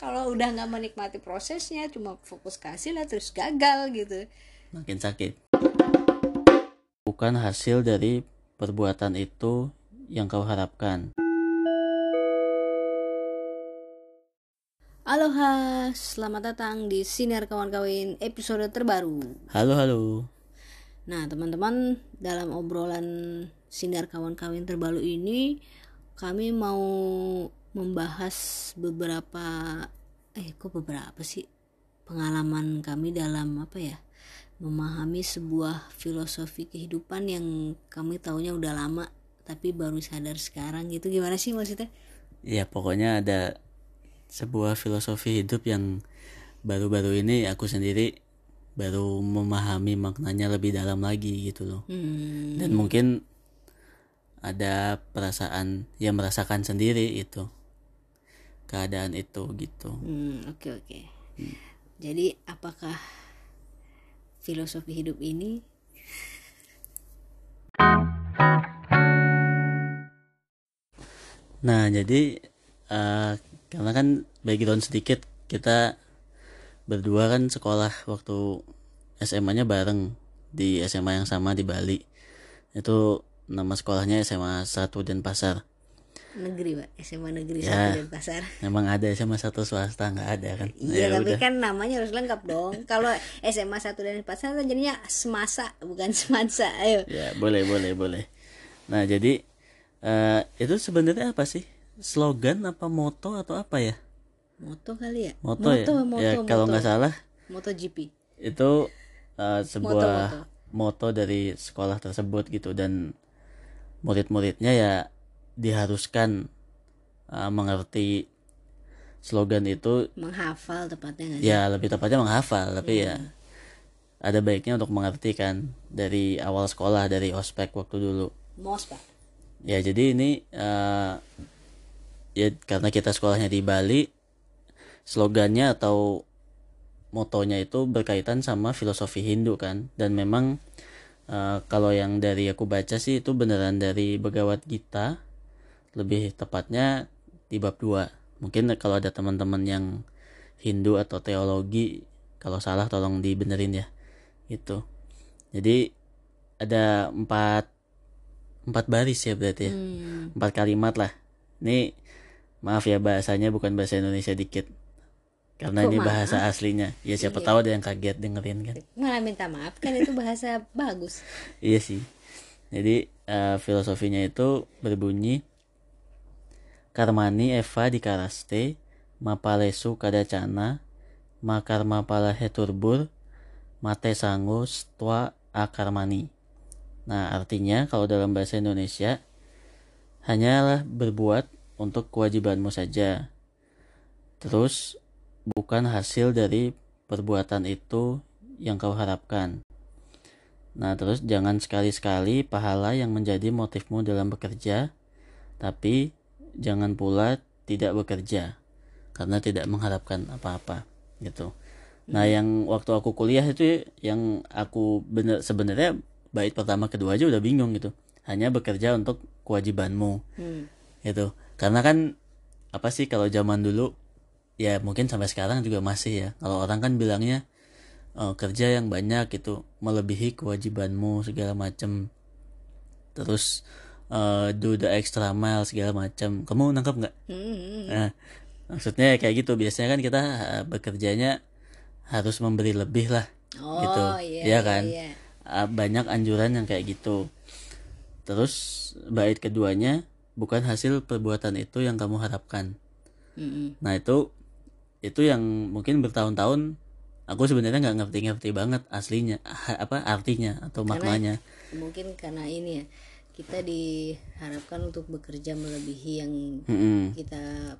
kalau udah nggak menikmati prosesnya cuma fokus ke hasilnya terus gagal gitu. Makin sakit. Bukan hasil dari perbuatan itu yang kau harapkan. Aloha, selamat datang di Sinar Kawan Kawin episode terbaru. halo halo. Nah, teman-teman, dalam obrolan Sinar Kawan Kawin terbaru ini kami mau membahas beberapa eh kok beberapa sih pengalaman kami dalam apa ya? memahami sebuah filosofi kehidupan yang kami taunya udah lama tapi baru sadar sekarang gitu. Gimana sih maksudnya? ya pokoknya ada sebuah filosofi hidup yang baru-baru ini aku sendiri baru memahami maknanya lebih dalam lagi gitu loh Hmm, dan mungkin ada perasaan yang merasakan sendiri itu keadaan itu gitu. Hmm, oke oke. Jadi apakah filosofi hidup ini nah jadi eh, karena kan background sedikit kita berdua kan sekolah waktu SMA-nya bareng di SMA yang sama di Bali. Itu nama sekolahnya SMA 1 Denpasar negeri pak. SMA negeri Ya. satu pasar memang ada SMA satu swasta nggak ada kan? Iya Ya tapi udah. kan namanya harus lengkap dong. Kalau SMA satu dan pasar kan jadinya semasa bukan semansa ayo. Ya boleh boleh boleh. Nah jadi eh, itu sebenarnya apa sih? Slogan apa moto atau apa ya? Moto kali ya? Moto, ya? Moto ya kalau nggak salah moto GP itu eh, sebuah Moto-moto. moto dari sekolah tersebut gitu. Dan murid-muridnya ya diharuskan eh, mengerti slogan itu. Menghafal tepatnya nggak sih? Ya lebih tepatnya menghafal tapi ya ada baiknya untuk mengerti kan dari awal sekolah dari ospek waktu dulu. Mos pak ya jadi ini eh, ya karena kita sekolahnya di Bali slogannya atau motonya itu berkaitan sama filosofi Hindu kan. Dan memang eh, kalau yang dari aku baca sih itu beneran dari Bhagavad Gita lebih tepatnya di bab 2 mungkin kalau ada teman-teman yang Hindu atau teologi kalau salah tolong dibenerin ya itu jadi ada empat empat baris ya berarti ya. Hmm, empat kalimat lah. Ini maaf ya bahasanya bukan bahasa Indonesia dikit. Karena Kok ini maaf? bahasa aslinya. Ya siapa Iya. tahu ada yang kaget dengerin kan. Malah minta maaf kan itu bahasa bagus. Iya sih. Jadi eh, filosofinya itu berbunyi karmani eva di karaste mapalesu kadacana makarma pala heturbur mate sangus tua akarmani nah artinya kalau dalam bahasa Indonesia hanyalah berbuat untuk kewajibanmu saja. Terus bukan hasil dari perbuatan itu yang kau harapkan. Nah, terus jangan sekali-sekali pahala yang menjadi motifmu dalam bekerja, tapi jangan pula tidak bekerja karena tidak mengharapkan apa-apa gitu. Nah, yang waktu aku kuliah itu yang aku bener sebenarnya bait pertama kedua aja udah bingung gitu. Hanya bekerja untuk kewajibanmu hmm. gitu. Karena kan apa sih kalau zaman dulu ya mungkin sampai sekarang juga masih ya. Kalau orang kan bilangnya eh, kerja yang banyak gitu melebihi kewajibanmu segala macem terus eh, do the extra mile segala macam kamu nangkap nggak Hmm. nah maksudnya kayak gitu biasanya kan kita eh, bekerjanya harus memberi lebih lah oh gitu iya, Iya kan iya. Ah, banyak anjuran yang kayak gitu terus bait keduanya bukan hasil perbuatan itu yang kamu harapkan Mm-mm. Nah itu itu yang mungkin bertahun-tahun aku sebenarnya nggak ngerti-ngerti banget aslinya apa artinya atau maknanya. mungkin karena ini ya kita diharapkan untuk bekerja melebihi yang Mm-mm. kita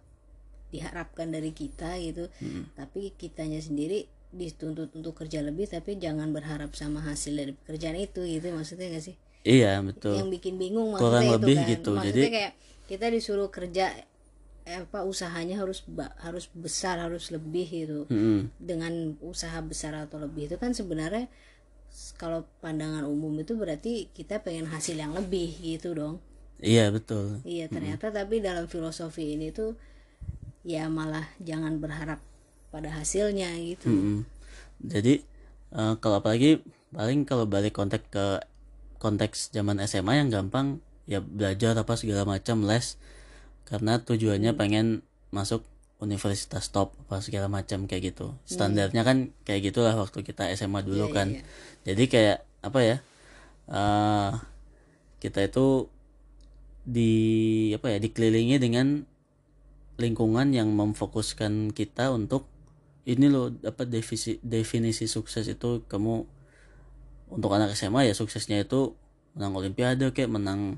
diharapkan dari kita gitu tapi kitanya sendiri dituntut untuk kerja lebih tapi jangan berharap sama hasil dari pekerjaan itu gitu maksudnya gak sih Iya betul. yang bikin bingung Kurang maksudnya lebih itu kan gitu. maksudnya Jadi- kayak kita disuruh kerja eh, apa usahanya harus harus besar harus lebih gitu Mm-mm. dengan usaha besar atau lebih itu kan sebenarnya kalau pandangan umum itu berarti kita pengen hasil yang lebih gitu dong. Iya betul. iya ternyata tapi dalam filosofi ini tuh ya malah jangan berharap pada hasilnya gitu. Mm-mm. jadi eh, kalau apalagi paling kalau balik konteks ke konteks zaman SMA yang gampang ya belajar apa segala macam les. Karena tujuannya pengen masuk universitas top apa segala macam kayak gitu. Standarnya kan kayak gitulah waktu kita SMA dulu Iya, kan. iya. jadi kayak apa ya eh, kita itu di apa ya dikelilingi dengan lingkungan yang memfokuskan kita untuk ini loh apa definisi definisi sukses itu kamu untuk anak SMA ya suksesnya itu menang olimpiade kayak menang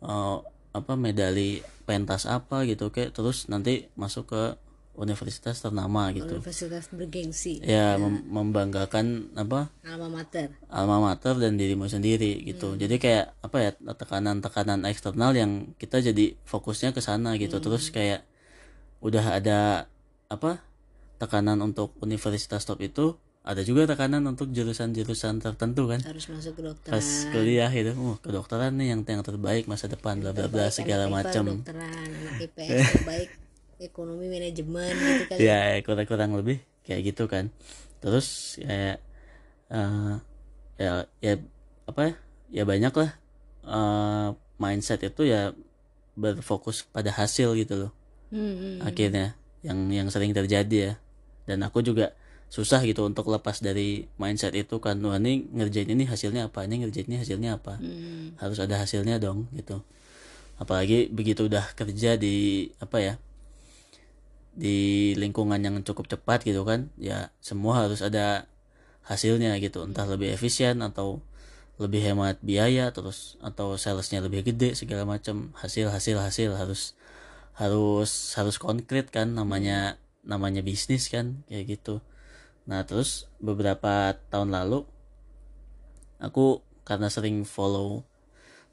eh, apa medali pentas apa gitu kayak terus nanti masuk ke universitas ternama gitu. Universitas bergengsi. Ya mem- membanggakan apa? Alma mater. Alma mater dan dirimu sendiri gitu. Jadi kayak apa ya tekanan-tekanan eksternal yang kita jadi fokusnya ke sana gitu. Terus kayak udah ada apa tekanan untuk universitas top itu ada juga tekanan untuk jurusan-jurusan tertentu kan? Harus masuk kedokteran. Pas kuliah gitu oh kedokteran nih yang yang terbaik masa depan bla bla bla segala macam. kedokteran anak IPS terbaik ekonomi manajemen gitu kan. Ya kurang-kurang lebih kayak gitu kan. Terus ya eh, ya ya apa ya ya banyak lah eh, mindset itu ya berfokus pada hasil gitu loh. Hmm, hmm. akhirnya yang yang sering terjadi ya. Dan aku juga susah gitu untuk lepas dari mindset itu kan wah ini ngerjain ini hasilnya apa ini ngerjain ini hasilnya apa. Hmm. harus ada hasilnya dong gitu. Apalagi begitu udah kerja di apa ya di lingkungan yang cukup cepat gitu kan ya semua harus ada hasilnya gitu. Entah lebih efisien atau lebih hemat biaya terus atau salesnya lebih gede segala macam. Hasil hasil hasil harus harus harus konkret kan namanya namanya bisnis kan kayak gitu nah terus beberapa tahun lalu aku karena sering follow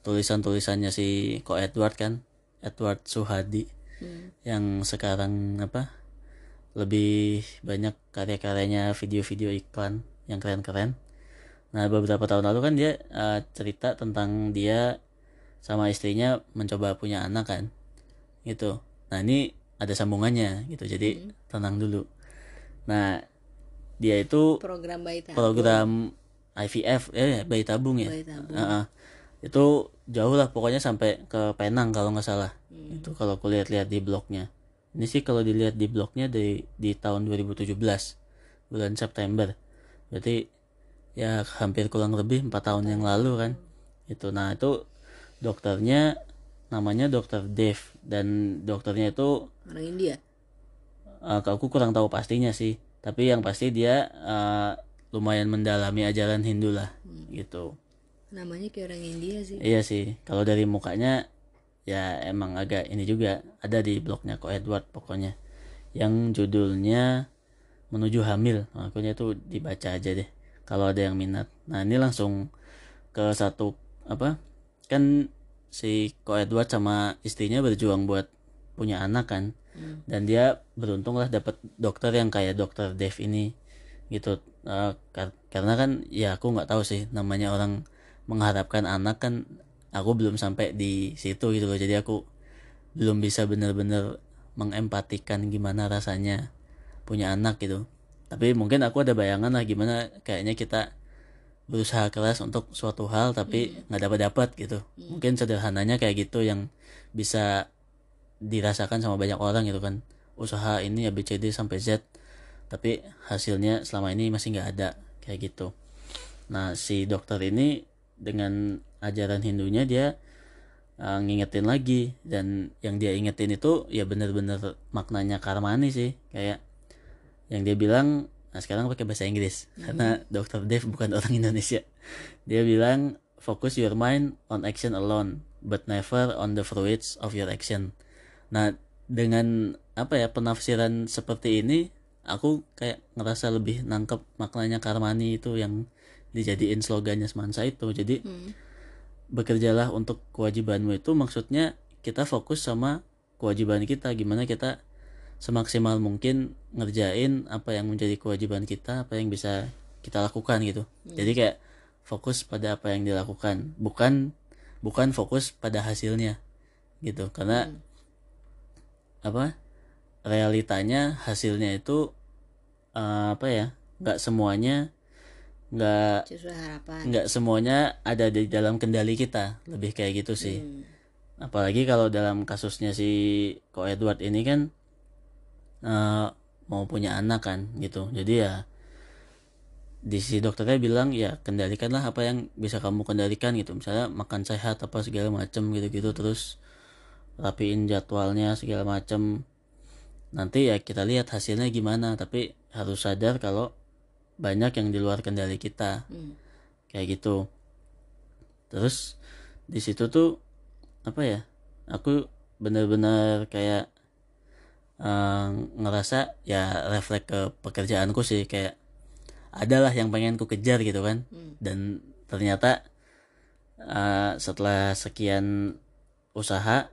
tulisan-tulisannya si Ko Edward kan Edward Suhadi Hmm. yang sekarang apa lebih banyak karya-karyanya video-video iklan yang keren-keren. Nah beberapa tahun lalu kan dia eh, cerita tentang dia sama istrinya mencoba punya anak kan gitu. Nah ini ada sambungannya gitu. Jadi tenang dulu. Nah dia itu program bayi tabung. program IVF eh bayi tabung ya. Bayi tabung. Heeh. itu jauh lah pokoknya sampai ke Penang kalau nggak salah. Itu kalau aku lihat-lihat di blognya. Ini sih kalau dilihat di blognya di di tahun 2017 bulan September. Berarti ya hampir kurang lebih empat tahun yang lalu kan. Itu nah itu dokternya namanya dokter Dave. Dan dokternya itu orang India? Eh, aku kurang tahu pastinya sih tapi yang pasti dia eh, lumayan mendalami ajaran Hindu lah gitu namanya kayak orang India sih Iya sih, kalau dari mukanya ya emang agak ini juga ada di blognya Ko Edward pokoknya. Yang judulnya menuju hamil, makanya itu dibaca aja deh kalau ada yang minat. Nah ini langsung ke satu apa? Kan si Ko Edward sama istrinya berjuang buat punya anak kan, dan dia beruntung lah dapat dokter yang kayak dokter Dev ini gitu. Eh, kar- karena kan ya aku nggak tahu sih namanya orang mengharapkan anak kan aku belum sampai di situ gitu loh. Jadi aku belum bisa bener-bener mengempatikan gimana rasanya punya anak gitu. Tapi mungkin aku ada bayangan lah gimana kayaknya kita berusaha keras untuk suatu hal tapi nggak dapat dapat gitu mungkin sederhananya kayak gitu yang bisa dirasakan sama banyak orang gitu kan. Usaha ini ABCD sampai Z tapi hasilnya selama ini masih nggak ada kayak gitu. Nah si dokter ini dengan ajaran Hindunya dia uh, ngingetin lagi. Dan yang dia ingetin itu ya bener-bener maknanya karmani sih. Kayak yang dia bilang nah sekarang pakai bahasa Inggris. Karena dokter Dave bukan orang Indonesia. Dia bilang focus your mind on action alone but never on the fruits of your action nah dengan apa ya penafsiran seperti ini aku kayak ngerasa lebih nangkep maknanya karmani itu yang dijadiin slogannya semansa itu. Jadi Hmm. bekerjalah untuk kewajibanmu itu maksudnya kita fokus sama kewajiban kita. Gimana kita semaksimal mungkin ngerjain apa yang menjadi kewajiban kita apa yang bisa kita lakukan gitu. Jadi kayak fokus pada apa yang dilakukan bukan bukan fokus pada hasilnya gitu. Karena apa realitanya hasilnya itu eh, apa ya nggak semuanya nggak nggak semuanya ada di dalam kendali kita. Lebih kayak gitu sih. Hmm. apalagi kalau dalam kasusnya si Ko Edward ini kan eh, mau punya anak kan gitu. Jadi ya di si dokternya bilang ya kendalikanlah apa yang bisa kamu kendalikan gitu. Misalnya makan sehat apa segala macem gitu-gitu terus rapiin jadwalnya segala macem nanti ya kita lihat hasilnya gimana tapi harus sadar kalau banyak yang di luar kendali kita Hmm. kayak gitu terus di situ tuh apa ya aku bener-bener kayak eh, ngerasa ya refleks ke pekerjaanku sih kayak adalah yang pengen ku kejar gitu kan Hmm. dan ternyata eh, setelah sekian usaha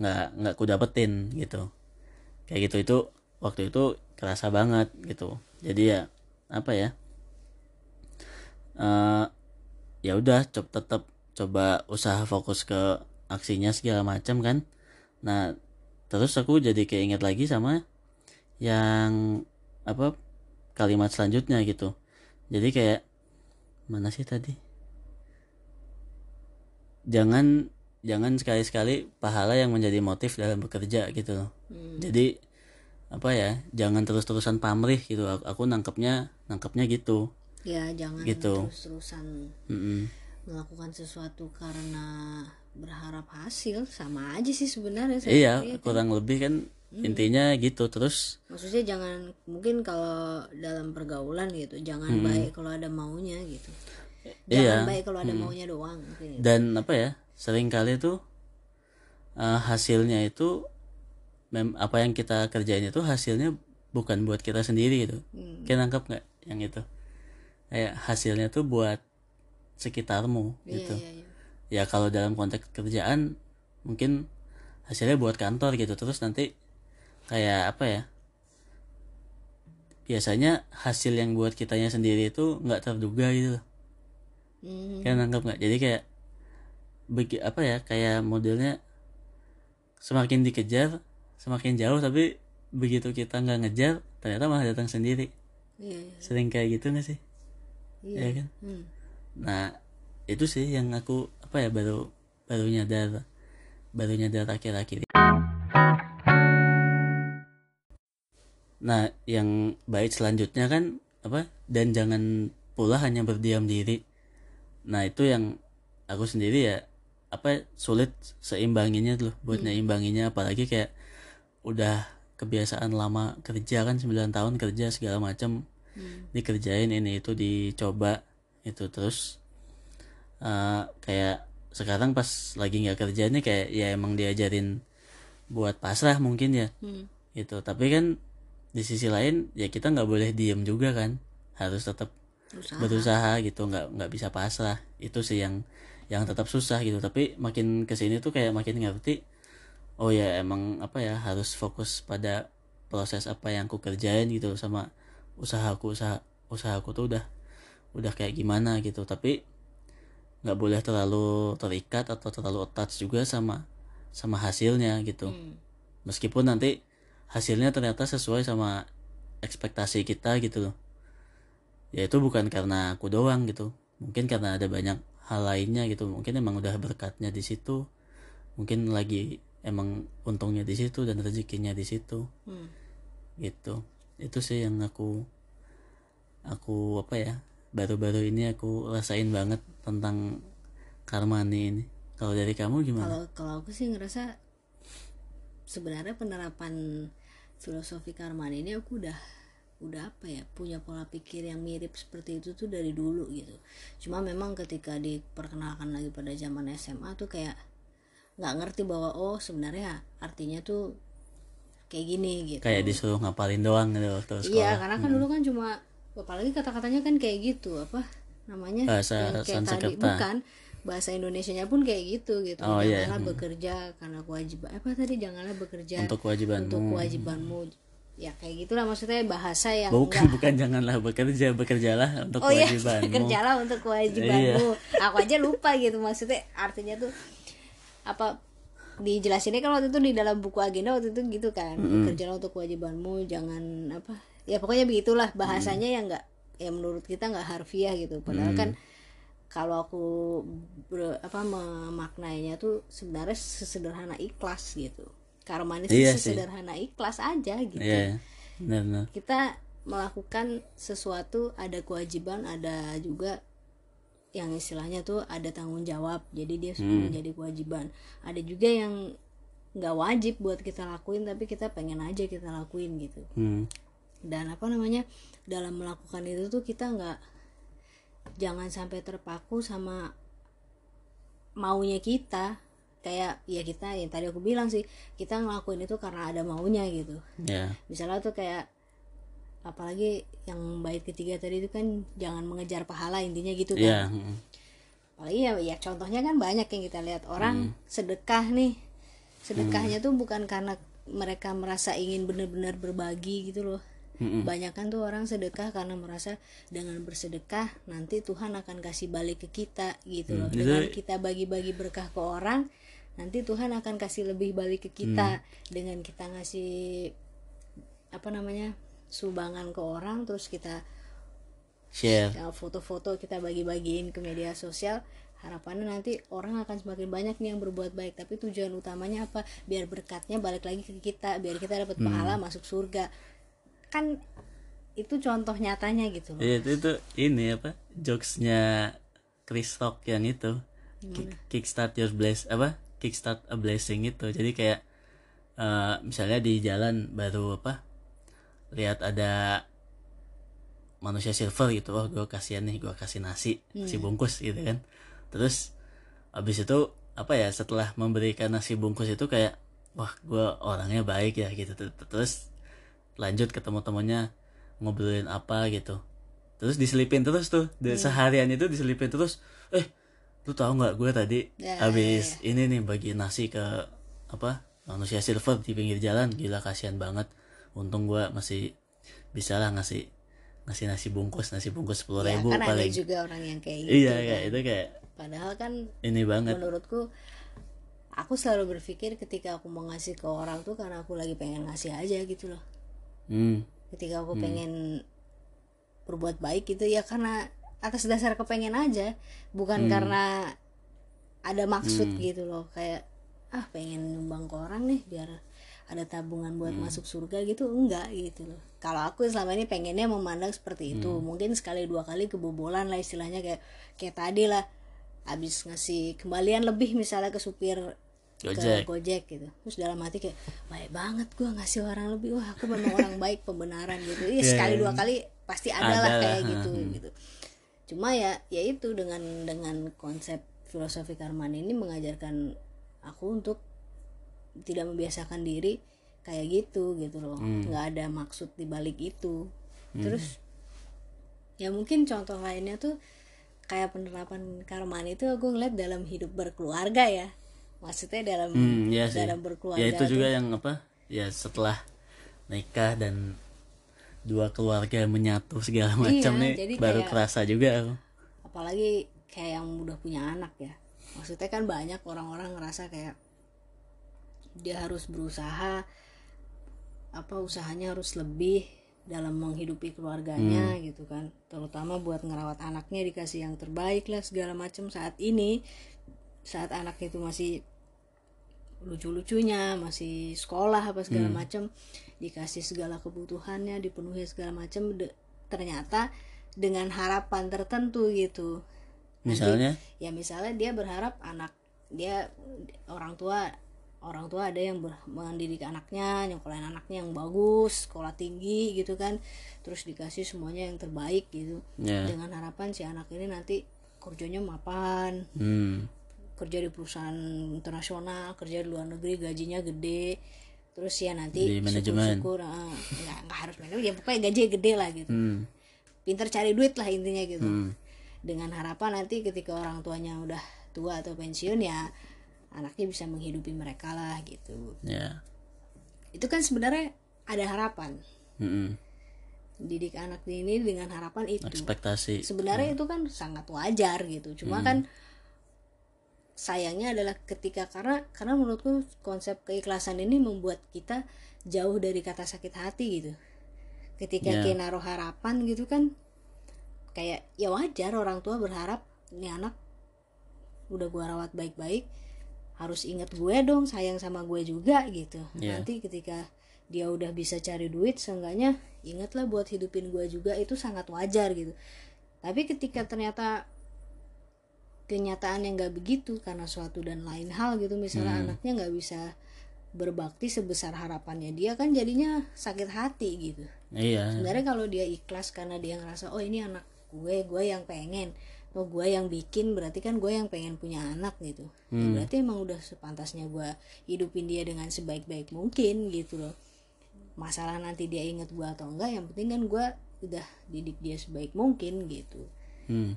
nggak nggak ku dapetin gitu. Kayak gitu itu waktu itu kerasa banget gitu. Jadi ya apa ya eh ya udah coba tetap coba usaha fokus ke aksinya segala macam kan. Nah terus aku jadi keinget lagi sama yang apa kalimat selanjutnya gitu. Jadi kayak mana sih tadi? Jangan jangan sekali-sekali pahala yang menjadi motif dalam bekerja gitu loh Hmm. jadi apa ya jangan terus-terusan pamrih gitu aku, aku nangkepnya nangkepnya gitu ya jangan Gitu. terus-terusan Mm-mm. melakukan sesuatu karena berharap hasil sama aja sih sebenarnya iya kurang lebih kan intinya gitu terus maksudnya jangan mungkin kalau dalam pergaulan gitu jangan Hmm. baik kalau ada maunya gitu Iya. jangan baik kalau ada maunya doang gitu. dan apa ya sering kali tuh eh, hasilnya itu mem- apa yang kita kerjain itu hasilnya bukan buat kita sendiri gitu. Hmm. kayak nangkep nggak yang itu? Kayak hasilnya tuh buat sekitarmu iya gitu. iya iya. Ya kalau dalam konteks kerjaan mungkin hasilnya buat kantor gitu. Terus nanti kayak apa ya? Biasanya hasil yang buat kitanya sendiri itu nggak terduga gitu. Loh Hmm. kayak nangkep nggak? Jadi kayak begi apa ya kayak modelnya semakin dikejar semakin jauh tapi begitu kita nggak ngejar ternyata malah datang sendiri. Iya iya. Sering kayak gitu nggak sih? Iya. Ya kan? Hmm. nah itu sih yang aku apa ya baru baru nyadar baru nyadar akhir-akhir nah yang baik selanjutnya kan apa dan jangan pula hanya berdiam diri. Nah itu yang aku sendiri ya apa sulit seimbanginya tuh buat nyeimbanginya apalagi kayak udah kebiasaan lama kerja kan 9 tahun kerja segala macam Hmm. dikerjain ini itu dicoba itu terus eh, kayak sekarang pas lagi nggak kerja nih kayak ya emang diajarin buat pasrah mungkin ya. Hmm. gitu. Tapi kan di sisi lain ya kita nggak boleh diem juga kan. Harus tetap usaha berusaha gitu nggak nggak bisa pasrah. Itu sih yang yang tetap susah gitu. Tapi makin ke sini tuh kayak makin ngerti oh ya emang apa ya harus fokus pada proses apa yang ku kerjain gitu sama usahaku usaha usahaku tuh udah udah kayak gimana gitu. Tapi nggak boleh terlalu terikat atau terlalu attach juga sama sama hasilnya gitu. Hmm. meskipun nanti hasilnya ternyata sesuai sama ekspektasi kita gitu loh. Ya itu bukan karena aku doang gitu. Mungkin karena ada banyak hal lainnya gitu. Mungkin emang udah berkatnya di situ. Mungkin lagi emang untungnya di situ dan rezekinya di situ. Hmm. gitu. Itu sih yang aku aku apa ya baru-baru ini aku rasain banget tentang karmani ini. Kalau dari kamu gimana? Kalau kalau aku sih ngerasa sebenarnya penerapan filosofi karman ini aku udah udah apa ya punya pola pikir yang mirip seperti itu tuh dari dulu gitu. Cuma memang ketika diperkenalkan lagi pada zaman SMA tuh kayak nggak ngerti bahwa oh sebenarnya artinya tuh kayak gini gitu. Kayak disuruh ngapalin doang gitu waktu sekolah. iya karena kan dulu kan cuma apalagi kata-katanya kan kayak gitu apa namanya Bahasa yang kayak tadi bukan bahasa Indonesianya pun kayak gitu gitu. Oh, iya. janganlah bekerja karena kewajiban apa tadi janganlah bekerja untuk kewajibanmu. untuk kewajibanmu ya kayak gitulah maksudnya bahasa yang bukan bukan janganlah bekerja bekerjalah untuk oh iya kewajibanmu. kerjalah untuk kewajibanmu. Aku aja lupa gitu maksudnya artinya tuh apa dijelasinnya kan waktu itu di dalam buku agenda waktu itu gitu kan. Kerjalah untuk kewajibanmu jangan apa ya pokoknya begitulah bahasanya yang nggak ya menurut kita nggak harfiah gitu. Padahal kan kalau aku ber- apa memaknainya tuh sebenarnya sesederhana ikhlas gitu karma ini Iya sih. sesederhana ikhlas aja gitu Iya, benar-benar. kita melakukan sesuatu ada kewajiban ada juga yang istilahnya tuh ada tanggung jawab jadi dia Hmm. menjadi kewajiban ada juga yang nggak wajib buat kita lakuin tapi kita pengen aja kita lakuin gitu Hmm. dan apa namanya dalam melakukan itu tuh kita nggak jangan sampai terpaku sama maunya kita kayak ya kita yang tadi aku bilang sih kita ngelakuin itu karena ada maunya gitu. Ya. misalnya tuh kayak apalagi yang bait ketiga tadi itu kan jangan mengejar pahala intinya gitu kan. Mm. apalagi ya, ya contohnya kan banyak yang kita lihat. Orang sedekah nih. Sedekahnya tuh bukan karena mereka merasa ingin benar-benar berbagi gitu loh. Mm-mm. banyak kan tuh orang sedekah karena merasa dengan bersedekah nanti Tuhan akan kasih balik ke kita gitu loh. Itu- dengan kita bagi-bagi berkah ke orang nanti Tuhan akan kasih lebih balik ke kita dengan kita ngasih apa namanya sumbangan ke orang terus kita Share. foto-foto kita bagi-bagiin ke media sosial harapannya nanti orang akan semakin banyak nih yang berbuat baik tapi tujuan utamanya apa biar berkatnya balik lagi ke kita biar kita dapat pahala masuk surga kan itu contoh nyatanya gitu loh Iya, itu, itu ini apa? Jokesnya Chris Rock yang itu. Kick- Kickstart your bless apa? Kickstart a blessing itu. Jadi kayak eh, misalnya di jalan baru apa? Lihat ada manusia silver gitu. Oh, gue kasihan nih, gue kasih nasi, nasi bungkus gitu kan. Terus habis itu apa ya? Setelah memberikan nasi bungkus itu kayak wah, gue orangnya baik ya gitu. Terus lanjut ketemu temannya ngobrolin apa gitu terus diselipin terus tuh dan seharian itu diselipin terus eh lu tahu nggak gue tadi Ya, habis ini nih bagi nasi ke apa manusia silver di pinggir jalan. Gila kasihan banget. Untung gue masih bisa lah ngasih ngasih nasi bungkus nasi bungkus sepuluh ya ribu kan ada paling. juga orang yang kayak gitu iya kan. kayak itu kayak padahal kan ini banget. menurutku aku selalu berpikir ketika aku mau ngasih ke orang tuh karena aku lagi pengen ngasih aja gitu loh. Hmm. Ketika aku pengen berbuat baik gitu ya karena atas dasar kepengen aja bukan karena ada maksud gitu loh kayak ah pengen nyumbang ke orang nih biar ada tabungan buat masuk surga gitu enggak gitu loh. Kalau aku selama ini pengennya memandang seperti itu mungkin sekali dua kali kebobolan lah istilahnya kayak kayak tadi lah habis ngasih kembalian lebih misalnya ke supir Gojek. ke Gojek. Gitu. Terus dalam hati kayak baik banget gue ngasih orang lebih wah aku memang orang baik pembenaran gitu. Iya sekali dua kali pasti ada lah kayak gitu gitu cuma ya ya itu dengan dengan konsep filosofi karman ini mengajarkan aku untuk tidak membiasakan diri kayak gitu gitu loh nggak ada maksud di balik itu terus ya mungkin contoh lainnya tuh kayak penerapan karman itu aku ngeliat dalam hidup berkeluarga ya maksudnya dalam Hmm, sih. dalam berkeluarga Ya itu tuh. juga yang apa? Ya setelah nikah dan dua keluarga menyatu segala macam Iya, nih jadi baru kayak- kerasa juga. apalagi kayak yang udah punya anak ya. Maksudnya kan banyak orang-orang ngerasa kayak dia harus berusaha apa usahanya harus lebih dalam menghidupi keluarganya gitu kan. Terutama buat ngerawat anaknya dikasih yang terbaik lah segala macam. Saat ini saat anak itu masih lucu-lucunya masih sekolah apa segala macam dikasih segala kebutuhannya dipenuhi segala macam de- ternyata dengan harapan tertentu gitu. Misalnya, ya misalnya dia berharap anak dia orang tua orang tua ada yang ber- mendidik anaknya nyokolain anaknya yang bagus sekolah tinggi gitu kan. Terus dikasih semuanya yang terbaik gitu. Ya. dengan harapan si anak ini nanti kerjanya mapan Hmm. kerja di perusahaan internasional kerja di luar negeri gajinya gede terus ya nanti Di manajemen. syukur-syukur ah, nggak nggak harus manajemen ya pokoknya gajinya gede lah gitu Hmm. pinter cari duit lah intinya gitu Hmm. dengan harapan nanti ketika orang tuanya udah tua atau pensiun ya anaknya bisa menghidupi mereka lah gitu Ya. itu kan sebenarnya ada harapan Mm-mm. didik anak ini dengan harapan itu Ekspektasi. sebenarnya itu kan sangat wajar gitu cuma kan sayangnya adalah ketika karena karena menurutku konsep keikhlasan ini membuat kita jauh dari kata sakit hati gitu ketika Ya. kita naruh harapan gitu kan kayak ya wajar orang tua berharap ini anak udah gua rawat baik-baik harus inget gue dong sayang sama gue juga gitu Ya. nanti ketika dia udah bisa cari duit seenggaknya ingatlah buat hidupin gue juga itu sangat wajar gitu tapi ketika ternyata kenyataan yang nggak begitu karena suatu dan lain hal gitu. Misalnya Hmm. anaknya nggak bisa berbakti sebesar harapannya dia kan jadinya sakit hati gitu. Iya. Sebenarnya kalau dia ikhlas karena dia ngerasa oh ini anak gue gue yang pengen. Oh gue yang bikin berarti kan gue yang pengen punya anak gitu. Ya, Hmm. berarti emang udah sepantasnya gue hidupin dia dengan sebaik-baik mungkin gitu loh. Masalah nanti dia inget gue atau enggak yang penting kan gue udah didik dia sebaik mungkin gitu. Hmm.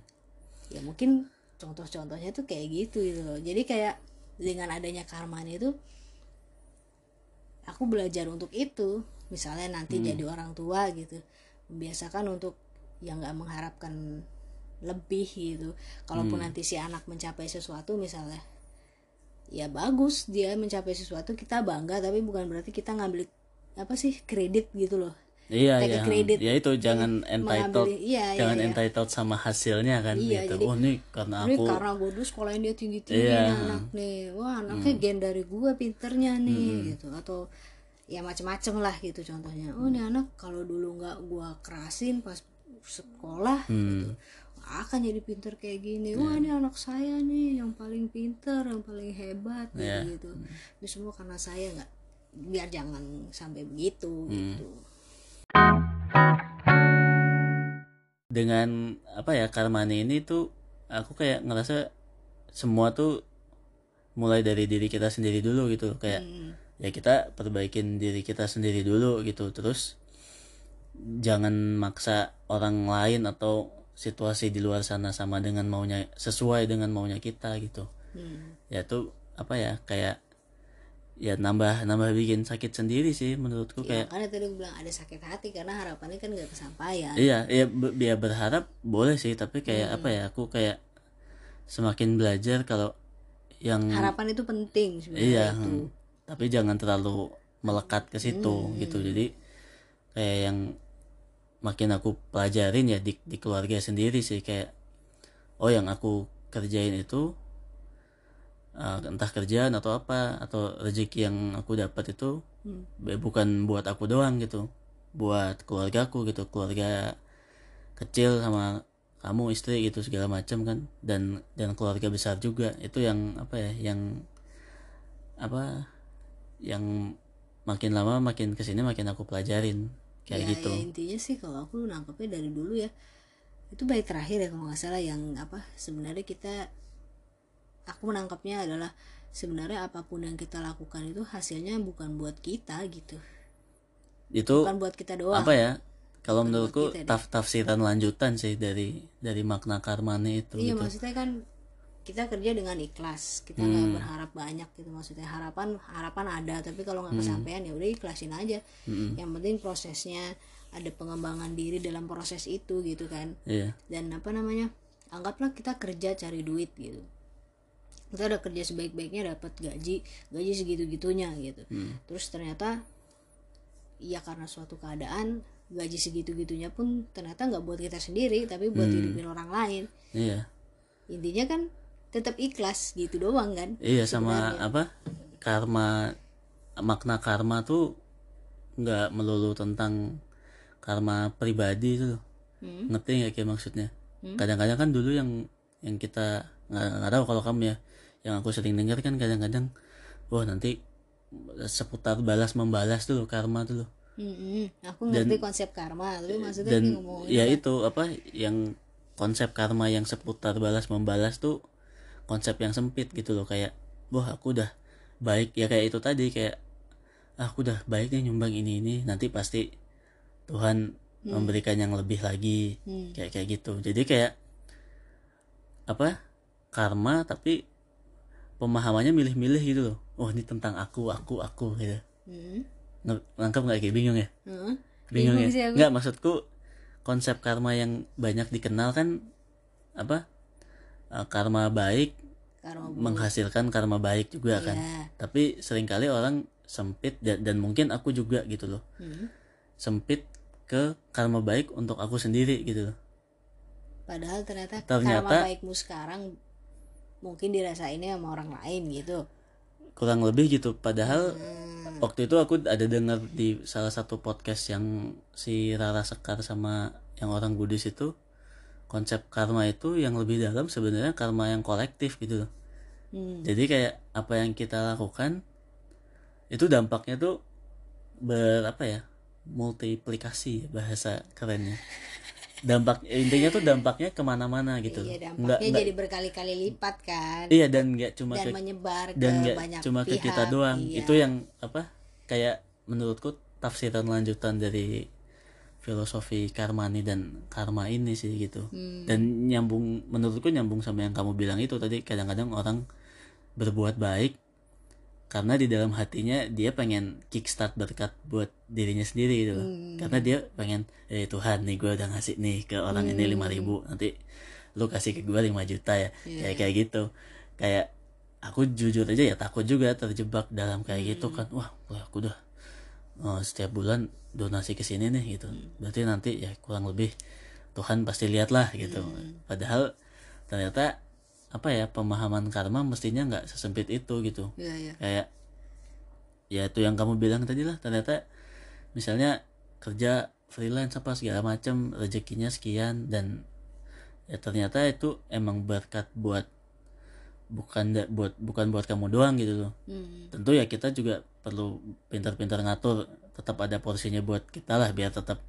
ya mungkin contoh-contohnya tuh kayak gitu gitu loh. Jadi kayak dengan adanya karman itu aku belajar untuk itu. Misalnya nanti jadi orang tua gitu membiasakan untuk yang nggak mengharapkan lebih gitu. Kalaupun nanti si anak mencapai sesuatu misalnya ya bagus dia mencapai sesuatu kita bangga tapi bukan berarti kita ngambil apa sih kredit gitu loh iya Take iya. credit. ya itu jangan entitled mengambil iya iya, jangan iya. entitled sama hasilnya kan Iya, gitu. jadi- oh nih karena aku karena gue dulu sekolahin dia tinggi tinggi Iya. anak nih. Wah anaknya gen dari gue pinternya nih gitu. Atau ya macem-macem lah gitu contohnya. Oh ini anak kalau dulu nggak gue kerasin pas sekolah gitu akan jadi pinter kayak gini. Wah ini anak saya nih yang paling pinter yang paling hebat gitu Iya. gitu. Ini semua karena saya nggak biar jangan sampai begitu gitu dengan apa ya karmani ini tuh aku kayak ngerasa semua tuh mulai dari diri kita sendiri dulu gitu kayak Hmm. ya kita perbaikin diri kita sendiri dulu gitu terus jangan maksa orang lain atau situasi di luar sana sama dengan maunya sesuai dengan maunya kita gitu Hmm. ya tuh apa ya kayak ya nambah nambah bikin sakit sendiri sih menurutku Ya, kayak karena tadi gue bilang ada sakit hati karena harapannya kan gak kesampaian iya iya be- ya berharap boleh sih tapi kayak Hmm. apa ya aku kayak semakin belajar kalau yang harapan itu penting sebenarnya iya itu hmm. tapi jangan terlalu melekat ke situ Hmm. gitu jadi kayak yang makin aku pelajarin ya di, di keluarga sendiri sih kayak oh yang aku kerjain itu uh, entah kerjaan atau apa atau rezeki yang aku dapat itu Hmm. bukan buat aku doang gitu. Buat keluargaku gitu keluarga kecil sama kamu istri gitu segala macam kan. Dan dan keluarga besar juga. Itu yang apa ya yang apa yang makin lama makin ke sini makin aku pelajarin. Kayak ya, gitu. ya intinya sih kalau aku nangkepnya dari dulu ya itu baik terakhir ya kalau nggak salah yang apa sebenarnya kita aku menangkapnya adalah sebenarnya apa pun yang kita lakukan itu hasilnya bukan buat kita gitu. Itu bukan buat kita doang. apa ya? Kalau menurutku taf tafsiran lanjutan sih dari dari makna karmane itu iya gitu. maksudnya kan kita kerja dengan ikhlas. Kita Hmm. nggak berharap banyak gitu. Maksudnya harapan harapan ada. Tapi kalau Hmm. nggak kesampaian ya udah ikhlasin aja. Yang penting prosesnya ada pengembangan diri dalam proses itu gitu kan. Iya. Dan apa namanya? Anggaplah kita kerja cari duit gitu kita udah kerja sebaik-baiknya dapat gaji gaji segitu gitunya gitu terus ternyata ya karena suatu keadaan gaji segitu gitunya pun ternyata nggak buat kita sendiri tapi buat hidupin orang lain. Iya. Intinya kan tetap ikhlas gitu doang kan Iya sama apa karma makna karma tuh nggak melulu tentang karma pribadi itu loh. Hmm. ngerti nggak kayak maksudnya? Hmm. kadang-kadang kan dulu yang yang kita nggak tahu kalau kamu ya yang aku sering dengar kan kadang-kadang wah nanti seputar balas membalas tuh loh, karma tuh loh. Mm-mm. aku ngerti konsep karma tapi maksudnya dan ini ngomongin ya itu apa yang konsep karma yang seputar balas membalas tuh konsep yang sempit gitu loh kayak wah aku udah baik ya kayak itu tadi kayak ah, aku udah baik nih nyumbang ini ini nanti pasti Tuhan memberikan yang lebih lagi Hmm. kayak kayak gitu jadi kayak apa karma tapi pemahamannya milih-milih gitu loh oh ini tentang aku aku aku gitu Hmm. Nangkep nggak kayak bingung ya Heeh. bingung, Bingung ya nggak maksudku konsep karma yang banyak dikenal kan apa eh, karma baik karma buruk. menghasilkan karma baik juga kan Iya. tapi sering kali orang sempit dan, dan mungkin aku juga gitu loh Hmm. sempit ke karma baik untuk aku sendiri gitu loh padahal ternyata, Ternyata- karma baikmu sekarang mungkin dirasainnya sama orang lain gitu kurang lebih gitu padahal Hmm. waktu itu aku ada dengar di salah satu podcast yang si Rara Sekar sama yang orang Buddhis itu konsep karma itu yang lebih dalam sebenarnya karma yang kolektif gitu loh Hmm. jadi kayak apa yang kita lakukan itu dampaknya tuh ber apa ya multiplikasi bahasa kerennya dampak intinya tuh dampaknya ke mana-mana gitu. Iya dampaknya nggak- jadi berkali-kali lipat kan. Iya dan nggak cuma dan ke menyebar dan ke nggak banyak cuma ke pihak kita doang. iya. itu yang apa kayak menurutku tafsiran lanjutan dari filosofi karmani dan karma ini sih gitu. Hmm. dan nyambung menurutku nyambung sama yang kamu bilang itu tadi kadang-kadang orang berbuat baik karena di dalam hatinya dia pengen kickstart berkat buat dirinya sendiri gitu loh. Hmm. karena dia pengen eh Tuhan nih gue udah ngasih nih ke orang ini Hmm. lima ribu nanti lu kasih ke gue 5 juta ya Iya. kayak kayak gitu kayak aku jujur aja ya takut juga terjebak dalam kayak Hmm. gitu kan wah wah, aku udah oh, setiap bulan donasi ke sini nih gitu Hmm. berarti nanti ya kurang lebih Tuhan pasti lihat lah gitu Hmm. padahal ternyata apa ya pemahaman karma mestinya nggak sesempit itu gitu Iya, iya. kayak ya itu yang kamu bilang tadi lah ternyata misalnya kerja freelance apa segala macam rezekinya sekian dan ya ternyata itu emang berkat buat bukan da- buat bukan buat kamu doang gitu loh Hmm. tentu ya kita juga perlu pintar-pintar ngatur tetap ada porsinya buat kita lah biar tetap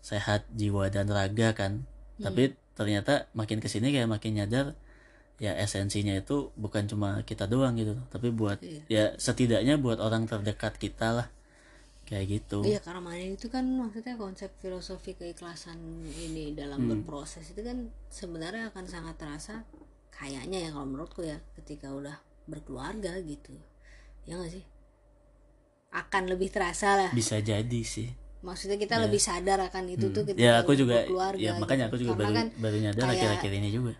sehat jiwa dan raga kan tapi ternyata makin ke sini kayak makin nyadar ya esensinya itu bukan cuma kita doang gitu tapi buat Iya. ya setidaknya buat orang terdekat kita lah. Kayak gitu. Iya karena itu kan maksudnya konsep filosofi keikhlasan ini dalam Hmm. berproses itu kan sebenarnya akan sangat terasa kayaknya ya kalau menurutku ya ketika udah berkeluarga gitu. Ya nggak sih? Akan lebih terasa lah. Bisa jadi sih. Maksudnya kita lebih sadar akan itu tuh ketika ya aku juga berkeluarga ya makanya gitu. aku juga Karena baru kan baru nyadar akhir-akhir ini juga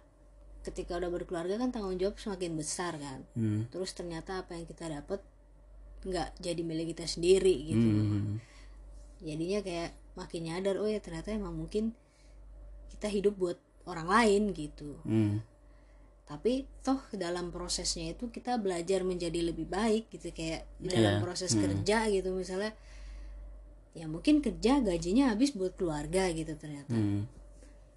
ketika udah berkeluarga kan tanggung jawab semakin besar kan hmm. terus ternyata apa yang kita dapat nggak jadi milik kita sendiri gitu Hmm. jadinya kayak makin nyadar oh ya ternyata emang mungkin kita hidup buat orang lain gitu Hmm. tapi toh dalam prosesnya itu kita belajar menjadi lebih baik gitu kayak di dalam Iya. proses kerja gitu misalnya ya mungkin kerja gajinya habis buat keluarga gitu ternyata Hmm.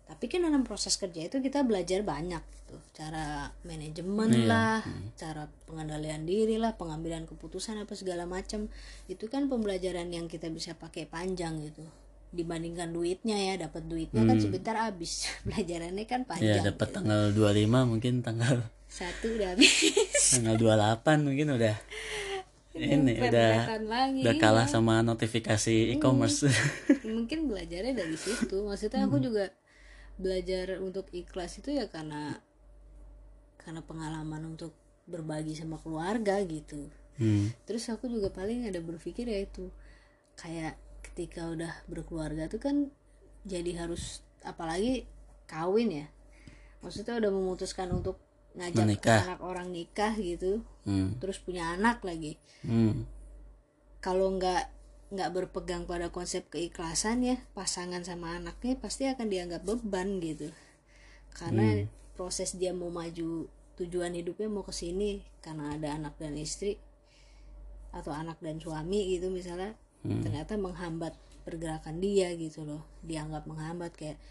Tapi kan dalam proses kerja itu kita belajar banyak gitu. Cara manajemen Iya. lah cara pengendalian diri lah pengambilan keputusan apa segala macam. Itu kan pembelajaran yang kita bisa pakai panjang gitu. Dibandingkan duitnya ya dapat duitnya kan sebentar habis. Pelajarannya kan ya panjang dapat gitu. tanggal 25 mungkin tanggal satu udah habis. Tanggal 28 mungkin udah ini udah lagi. udah kalah sama notifikasi e-commerce. Mungkin belajarnya dari situ. Maksudnya aku juga belajar untuk ikhlas itu ya karena karena pengalaman untuk berbagi sama keluarga gitu hmm. terus aku juga paling ada berpikir ya itu kayak ketika udah berkeluarga tuh kan jadi harus apalagi kawin ya maksudnya udah memutuskan untuk ngajak Menikah. anak orang nikah gitu Hmm. terus punya anak lagi Hmm. kalau nggak nggak berpegang pada konsep keikhlasan ya pasangan sama anaknya pasti akan dianggap beban gitu. Karena proses dia mau maju tujuan hidupnya mau ke sini karena ada anak dan istri atau anak dan suami gitu misalnya ternyata menghambat pergerakan dia gitu loh. Dianggap menghambat kayak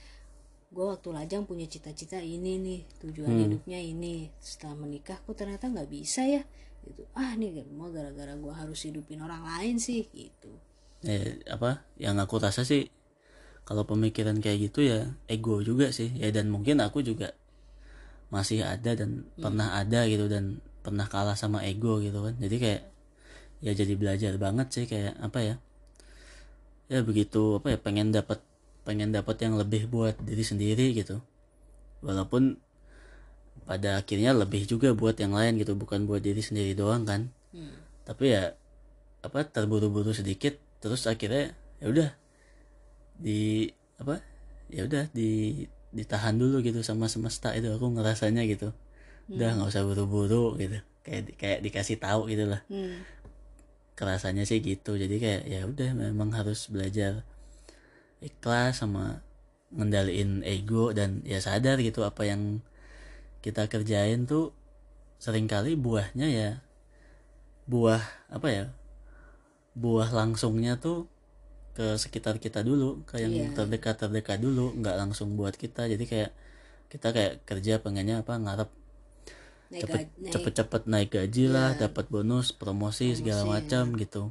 gue waktu lajang punya cita-cita ini nih tujuan hidupnya ini. Setelah menikah kok ternyata nggak bisa ya. Gitu. Ah nih semua gara-gara gue harus hidupin orang lain sih gitu Eh, apa yang aku rasa sih kalau pemikiran kayak gitu ya ego juga sih. Ya dan mungkin aku juga masih ada dan pernah ada gitu dan pernah kalah sama ego gitu kan. Jadi kayak ya jadi belajar banget sih kayak apa ya ya begitu apa ya pengen dapat pengen dapat yang lebih buat diri sendiri gitu. Walaupun pada akhirnya lebih juga buat yang lain gitu bukan buat diri sendiri doang kan. Hmm. tapi ya apa terburu-buru sedikit terus akhirnya ya udah di apa ya udah di ditahan dulu gitu sama semesta itu aku ngerasanya gitu. Udah nggak usah buru-buru gitu kayak kayak dikasih tahu gitu lah. Hmm. kerasanya sih gitu jadi kayak ya udah memang harus belajar ikhlas sama ngendaliin ego dan ya sadar gitu apa yang kita kerjain tuh sering kali buahnya ya buah apa ya buah langsungnya tuh ke sekitar kita dulu ke yang Iya. terdekat terdekat dulu nggak langsung buat kita jadi kayak kita kayak kerja pengennya apa ngarep naik cepet naik cepet cepet naik gaji lah Iya. dapat bonus promosi, segala Promosi, macam gitu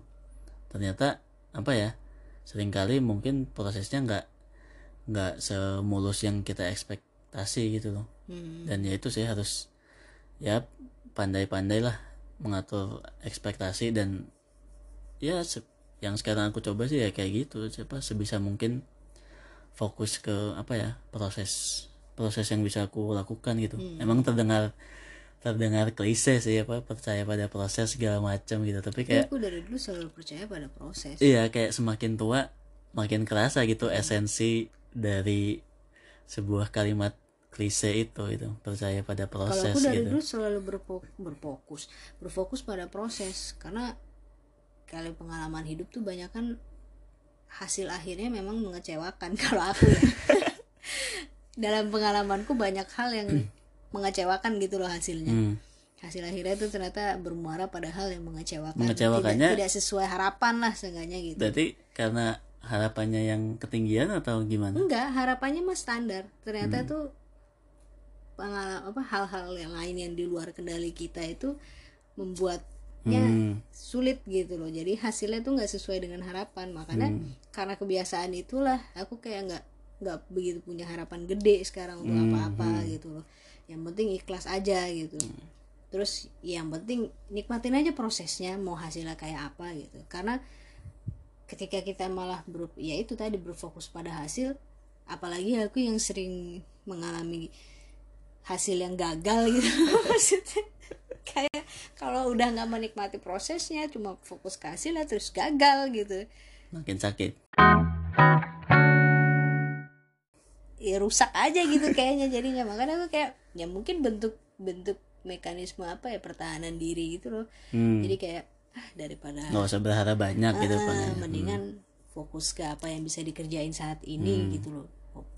ternyata apa ya sering kali mungkin prosesnya nggak nggak semulus yang kita ekspektasi gitu loh Hmm. dan ya itu sih harus ya pandai-pandai lah mengatur ekspektasi dan ya se- yang sekarang aku coba sih ya kayak gitu siapa sebisa mungkin fokus ke apa ya proses proses yang bisa aku lakukan gitu. Emang terdengar terdengar klise sih apa percaya pada proses segala macam gitu tapi kayak aku dari dulu selalu percaya pada proses. Iya kayak semakin tua makin kerasa gitu esensi dari sebuah kalimat klise itu itu percaya pada kalau proses aku dari gitu. dulu selalu berfo- berfokus berfokus pada proses karena kalau pengalaman hidup tuh banyak kan hasil akhirnya memang mengecewakan kalau aku ya. Dalam pengalamanku banyak hal yang mengecewakan gitu loh hasilnya. Hmm. hasil akhirnya itu ternyata bermuara pada hal yang mengecewakan. Mengecewakannya- tidak, tidak sesuai harapan lah seenggaknya gitu. Berarti karena harapannya yang ketinggian atau gimana? Enggak harapannya mah standar. Ternyata tuh pengalaman apa hal-hal yang lain yang di luar kendali kita itu membuatnya Hmm. sulit gitu loh. Jadi hasilnya tuh nggak sesuai dengan harapan. Makanya karena kebiasaan itulah aku kayak nggak nggak begitu punya harapan gede sekarang untuk apa-apa gitu loh. Yang penting ikhlas aja gitu. Terus yang penting nikmatin aja prosesnya mau hasilnya kayak apa gitu. Karena ketika kita malah ber, ya itu tadi berfokus pada hasil apalagi aku yang sering mengalami hasil yang gagal gitu. Maksudnya kayak kalau udah nggak menikmati prosesnya cuma fokus ke hasilnya terus gagal gitu. Makin sakit. Ya rusak aja gitu kayaknya jadinya. Makanya aku kayak ya mungkin bentuk bentuk mekanisme apa ya pertahanan diri gitu loh. Hmm. jadi kayak ah daripada nggak usah berharap banyak gitu Ah, Bang, ya. mendingan fokus ke apa yang bisa dikerjain saat ini gitu loh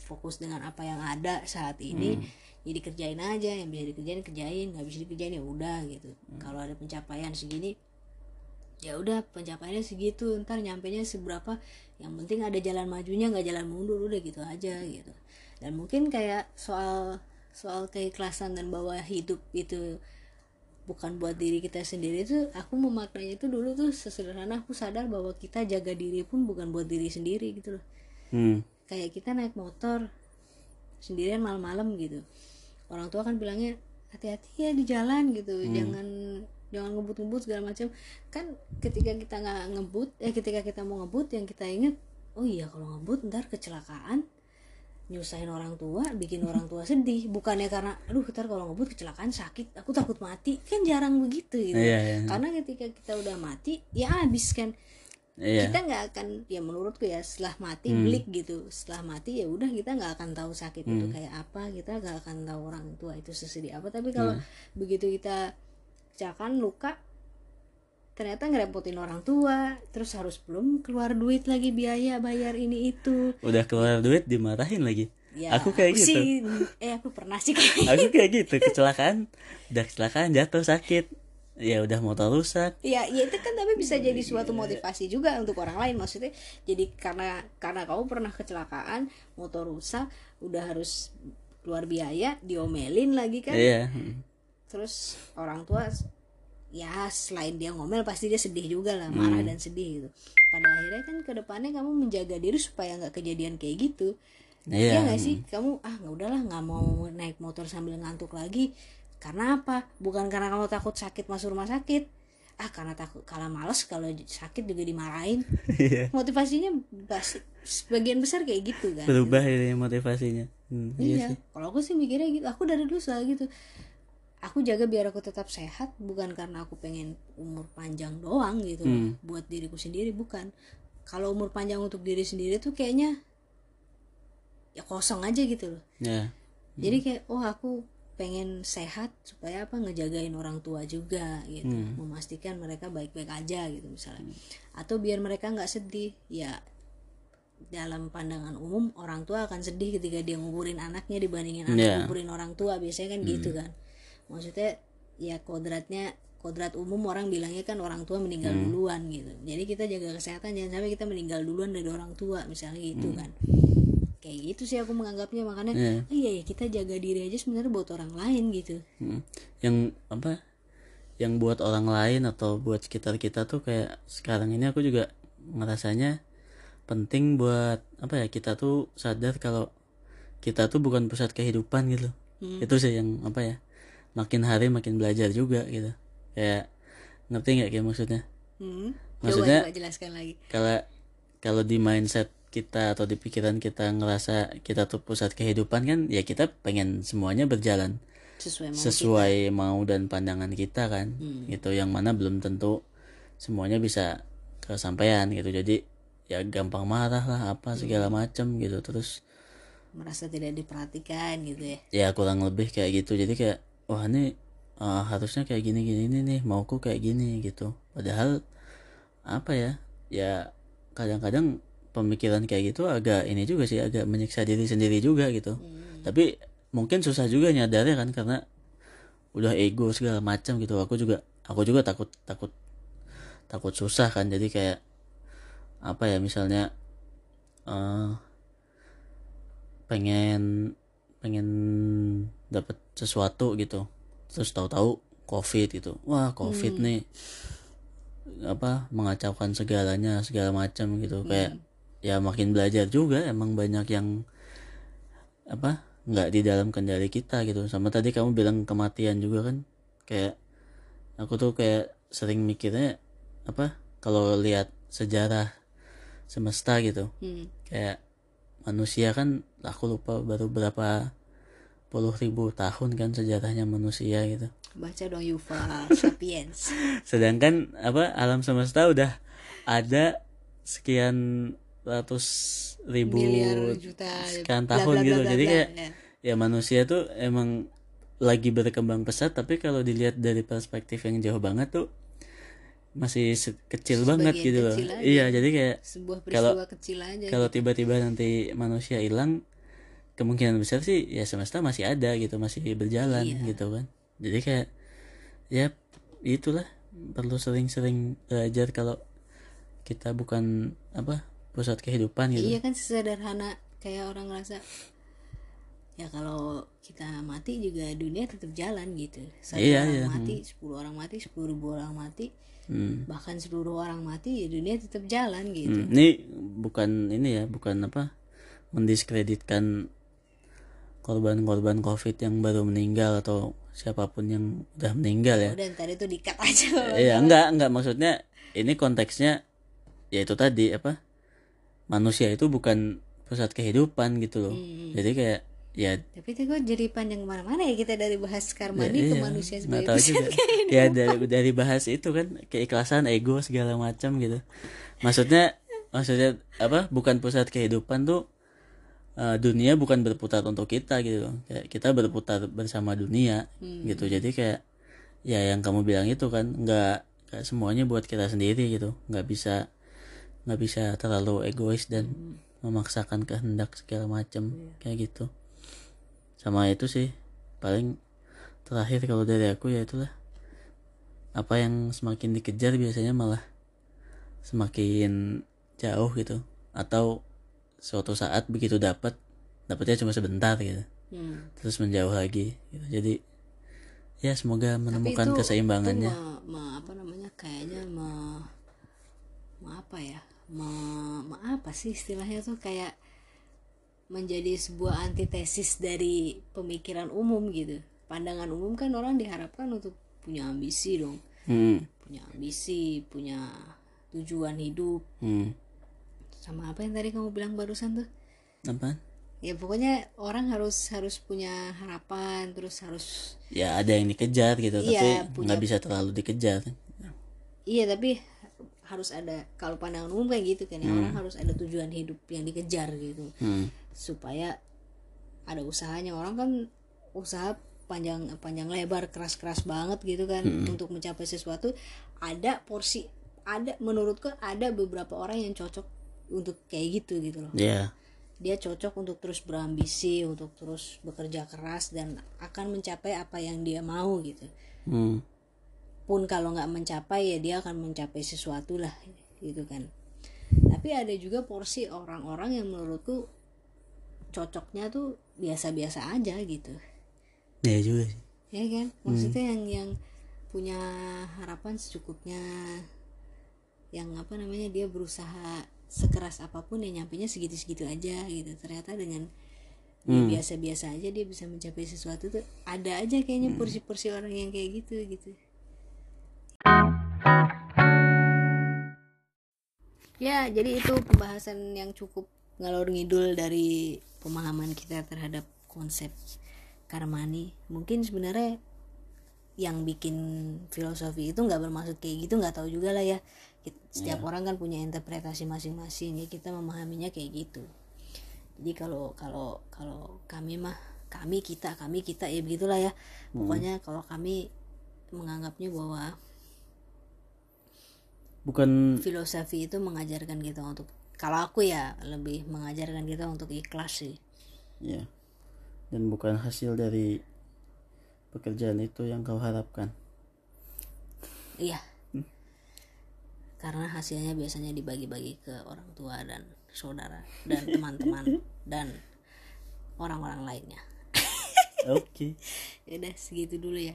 fokus dengan apa yang ada saat ini jadi kerjain aja yang bisa dikerjain kerjain nggak bisa dikerjain ya udah gitu. Kalau ada pencapaian segini ya udah pencapaiannya segitu ntar nyampe nya seberapa yang penting ada jalan majunya nggak jalan mundur udah gitu aja gitu. Dan mungkin kayak soal soal keikhlasan dan bahwa hidup itu bukan buat diri kita sendiri tuh aku memaknainya itu dulu tuh sesederhana aku sadar bahwa kita jaga diri pun bukan buat diri sendiri gitu loh. Hmm. Kayak kita naik motor sendirian malam-malam gitu. Orang tua kan bilangnya hati-hati ya di jalan gitu. Jangan jangan ngebut-ngebut segala macam. Kan ketika kita nggak ngebut eh ketika kita mau ngebut yang kita inget oh iya kalau ngebut ntar kecelakaan. Nyusahin orang tua bikin orang tua sedih. Bukannya karena aduh ntar kalau ngebut kecelakaan sakit aku takut mati. Kan jarang begitu gitu. Iya, iya. karena ketika kita udah mati ya habis kan iya. Kita nggak akan ya menurutku ya setelah mati blik gitu. Setelah mati ya udah kita nggak akan tahu sakit itu kayak apa. Kita nggak akan tahu orang tua itu sesedih apa. Tapi kalau begitu kita kecelakaan luka ternyata ngerepotin orang tua. Terus harus belum keluar duit lagi biaya bayar ini itu. Udah keluar duit dimarahin lagi? Ya aku kayak gitu. sih eh aku pernah sih kayak aku kayak gitu kecelakaan. Udah kecelakaan jatuh sakit ya udah motor rusak Ya, ya itu kan tapi bisa jadi suatu motivasi juga untuk orang lain maksudnya. Jadi karena karena kamu pernah kecelakaan, motor rusak, udah harus keluar biaya, diomelin lagi kan. iya Terus orang tua ya selain dia ngomel pasti dia sedih juga lah, marah dan sedih gitu. Pada akhirnya kan ke depannya kamu menjaga diri supaya nggak kejadian kayak gitu. iya Iya nggak sih? Kamu ah nggak udahlah nggak mau naik motor sambil ngantuk lagi. Karena apa? Bukan karena kamu takut sakit masuk rumah sakit. Ah karena takut kalah males kalau sakit juga dimarahin. iya Motivasinya pasti sebagian besar kayak gitu kan. berubah ini motivasinya hmm, iya Iya. Kalau aku sih mikirnya gitu. Aku dari dulu selalu gitu. Aku jaga biar aku tetap sehat bukan karena aku pengen umur panjang doang gitu loh. buat diriku sendiri bukan. Kalau umur panjang untuk diri sendiri tuh kayaknya ya kosong aja gitu loh. ya jadi kayak oh aku pengen sehat supaya apa ngejagain orang tua juga gitu. Memastikan mereka baik-baik aja gitu misalnya. Atau biar mereka nggak sedih ya dalam pandangan umum orang tua akan sedih ketika dia nguburin anaknya dibandingin anak Iya. nguburin orang tua. Biasanya kan gitu kan. Maksudnya ya kodratnya kodrat umum orang bilangnya kan orang tua meninggal duluan gitu. Jadi kita jaga kesehatan jangan sampai kita meninggal duluan dari orang tua misalnya gitu kan kayak gitu sih aku menganggapnya makanya Iya. "Oh iya ya kita jaga diri aja sebenarnya buat orang lain gitu Hmm. yang apa yang buat orang lain atau buat sekitar kita tuh kayak sekarang ini aku juga ngerasanya penting buat apa ya kita tuh sadar kalau kita tuh bukan pusat kehidupan gitu itu sih yang apa ya makin hari makin belajar juga gitu kayak ngerti nggak kayak maksudnya hmm. Maksudnya- coba, coba jelaskan lagi kalau kalau di mindset kita atau di pikiran kita ngerasa kita tuh pusat kehidupan kan ya kita pengen semuanya berjalan sesuai mau sesuai mau dan pandangan kita kan Hmm. gitu. Yang mana belum tentu semuanya bisa kesampaian gitu. Jadi ya gampang marah lah apa segala Hmm. macam gitu. Terus merasa tidak diperhatikan gitu ya. Ya kurang lebih kayak gitu. Jadi kayak wah ini eh, harusnya kayak gini gini nih nih mauku kayak gini gitu. Padahal apa ya ya kadang-kadang pemikiran kayak gitu agak ini juga sih agak menyiksa diri sendiri juga gitu. Tapi mungkin susah juga nyadarnya kan karena udah ego segala macam gitu. Aku juga aku juga takut takut takut susah kan. Jadi kayak apa ya misalnya eh pengen pengen dapat sesuatu gitu. Terus tahu-tahu covid gitu. Wah covid nih apa mengacaukan segalanya segala macam gitu. Kayak ya makin belajar juga emang banyak yang apa nggak di dalam kendali kita gitu. Sama tadi kamu bilang kematian juga kan kayak aku tuh kayak sering mikirnya apa kalau lihat sejarah semesta gitu hmm. kayak manusia kan aku lupa baru berapa puluh ribu tahun kan sejarahnya manusia gitu. Baca dong Yuval Sapiens. Sedangkan apa alam semesta udah ada sekian ratus ribu miliar juta sekian bla, tahun bla, bla, gitu jadi kayak ya. ya manusia tuh emang lagi berkembang pesat tapi kalau dilihat dari perspektif yang jauh banget tuh masih kecil banget Sebagian gitu loh aja. iya jadi kayak sebuah Kalau- peristiwa kecil aja kalau tiba-tiba nanti manusia hilang kemungkinan besar sih ya semesta masih ada gitu masih berjalan Iya. gitu kan jadi kayak ya itulah perlu sering-sering belajar kalau kita bukan apa pusat kehidupan gitu. Iya kan sesederhana kayak orang ngerasa ya kalau kita mati juga dunia tetap jalan gitu. Satu Iya, orang iya. mati sepuluh orang mati sepuluh ribu orang mati Hmm. bahkan seluruh orang mati ya dunia tetap jalan gitu. Hmm, ini bukan ini ya bukan apa mendiskreditkan korban-korban covid yang baru meninggal atau siapa pun yang udah meninggal ya. Udah ntar itu dikat aja. Iya enggak enggak. Maksudnya ini konteksnya ya itu tadi apa manusia itu bukan pusat kehidupan gitu loh. Hmm. jadi kayak ya tapi itu kok jadi panjang ke mana-mana ya kita dari bahas karmani ke iya, manusia nggak sebagai tahu pusat juga. ya dari dari bahas itu kan keikhlasan ego segala macam gitu. Maksudnya maksudnya apa bukan pusat kehidupan tuh eh, dunia bukan berputar untuk kita gitu loh. Kayak kita berputar bersama dunia Hmm. gitu. Jadi kayak ya yang kamu bilang itu kan nggak semuanya buat kita sendiri gitu. Nggak bisa nggak bisa terlalu egois dan memaksakan kehendak segala macam kayak gitu. Sama itu sih paling terakhir kalau dari aku ya itulah. Apa yang semakin dikejar biasanya malah semakin jauh gitu. Atau suatu saat begitu dapat dapatnya cuma sebentar gitu. Hmm. terus menjauh lagi gitu. jadi ya semoga menemukan itu- keseimbangannya. itu me- me- apa namanya? Kayaknya me, me apa ya? Me, me apa sih istilahnya tuh? Kayak menjadi sebuah antitesis dari pemikiran umum gitu. Pandangan umum kan orang diharapkan untuk punya ambisi dong. Hmm, punya ambisi punya tujuan hidup. Hmm. sama apa yang tadi kamu bilang barusan tuh? Apa ya pokoknya orang harus harus punya harapan terus harus ya ada yang dikejar gitu Iya, tapi nggak bisa terlalu dikejar. Iya tapi harus ada kalau pandangan umum kayak gitu kan ya orang harus ada tujuan hidup yang dikejar gitu. Hmm. supaya ada usahanya. Orang kan usaha panjang panjang lebar keras-keras banget gitu kan untuk mencapai sesuatu. Ada porsi ada menurutku ada beberapa orang yang cocok untuk kayak gitu gitu loh. Ya dia cocok untuk terus berambisi untuk terus bekerja keras dan akan mencapai apa yang dia mau gitu. Hmm. Pun kalau nggak mencapai ya dia akan mencapai sesuatu lah gitu kan. Tapi ada juga porsi orang-orang yang menurutku cocoknya tuh biasa-biasa aja gitu. Ya juga sih. Ya kan? Maksudnya yang yang punya harapan secukupnya yang apa namanya dia berusaha sekeras apa pun ya nyampenya segitu-segitu aja gitu. Ternyata dengan dia biasa-biasa aja dia bisa mencapai sesuatu tuh ada aja kayaknya porsi-porsi orang yang kayak gitu gitu ya jadi itu pembahasan yang cukup ngalor ngidul dari pemahaman kita terhadap konsep karmani. Mungkin sebenarnya yang bikin filosofi itu nggak bermaksud kayak gitu nggak tahu juga lah ya. Setiap orang kan punya interpretasi masing-masing ya kita memahaminya kayak gitu. Jadi kalau kalau kalau kami mah kami kita kami kita ya begitulah ya. Pokoknya kalau kami menganggapnya bahwa bukan filosofi itu mengajarkan kita untuk kalau aku ya lebih mengajarkan kita untuk ikhlas sih. Ya dan bukan hasil dari pekerjaan itu yang kau harapkan. Iya. Karena hasilnya biasanya dibagi-bagi ke orang tua dan saudara dan teman-teman dan orang-orang lainnya. Oke. Ya udah segitu dulu ya.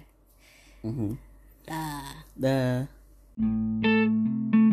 Mhm. dah. Dah Thank you.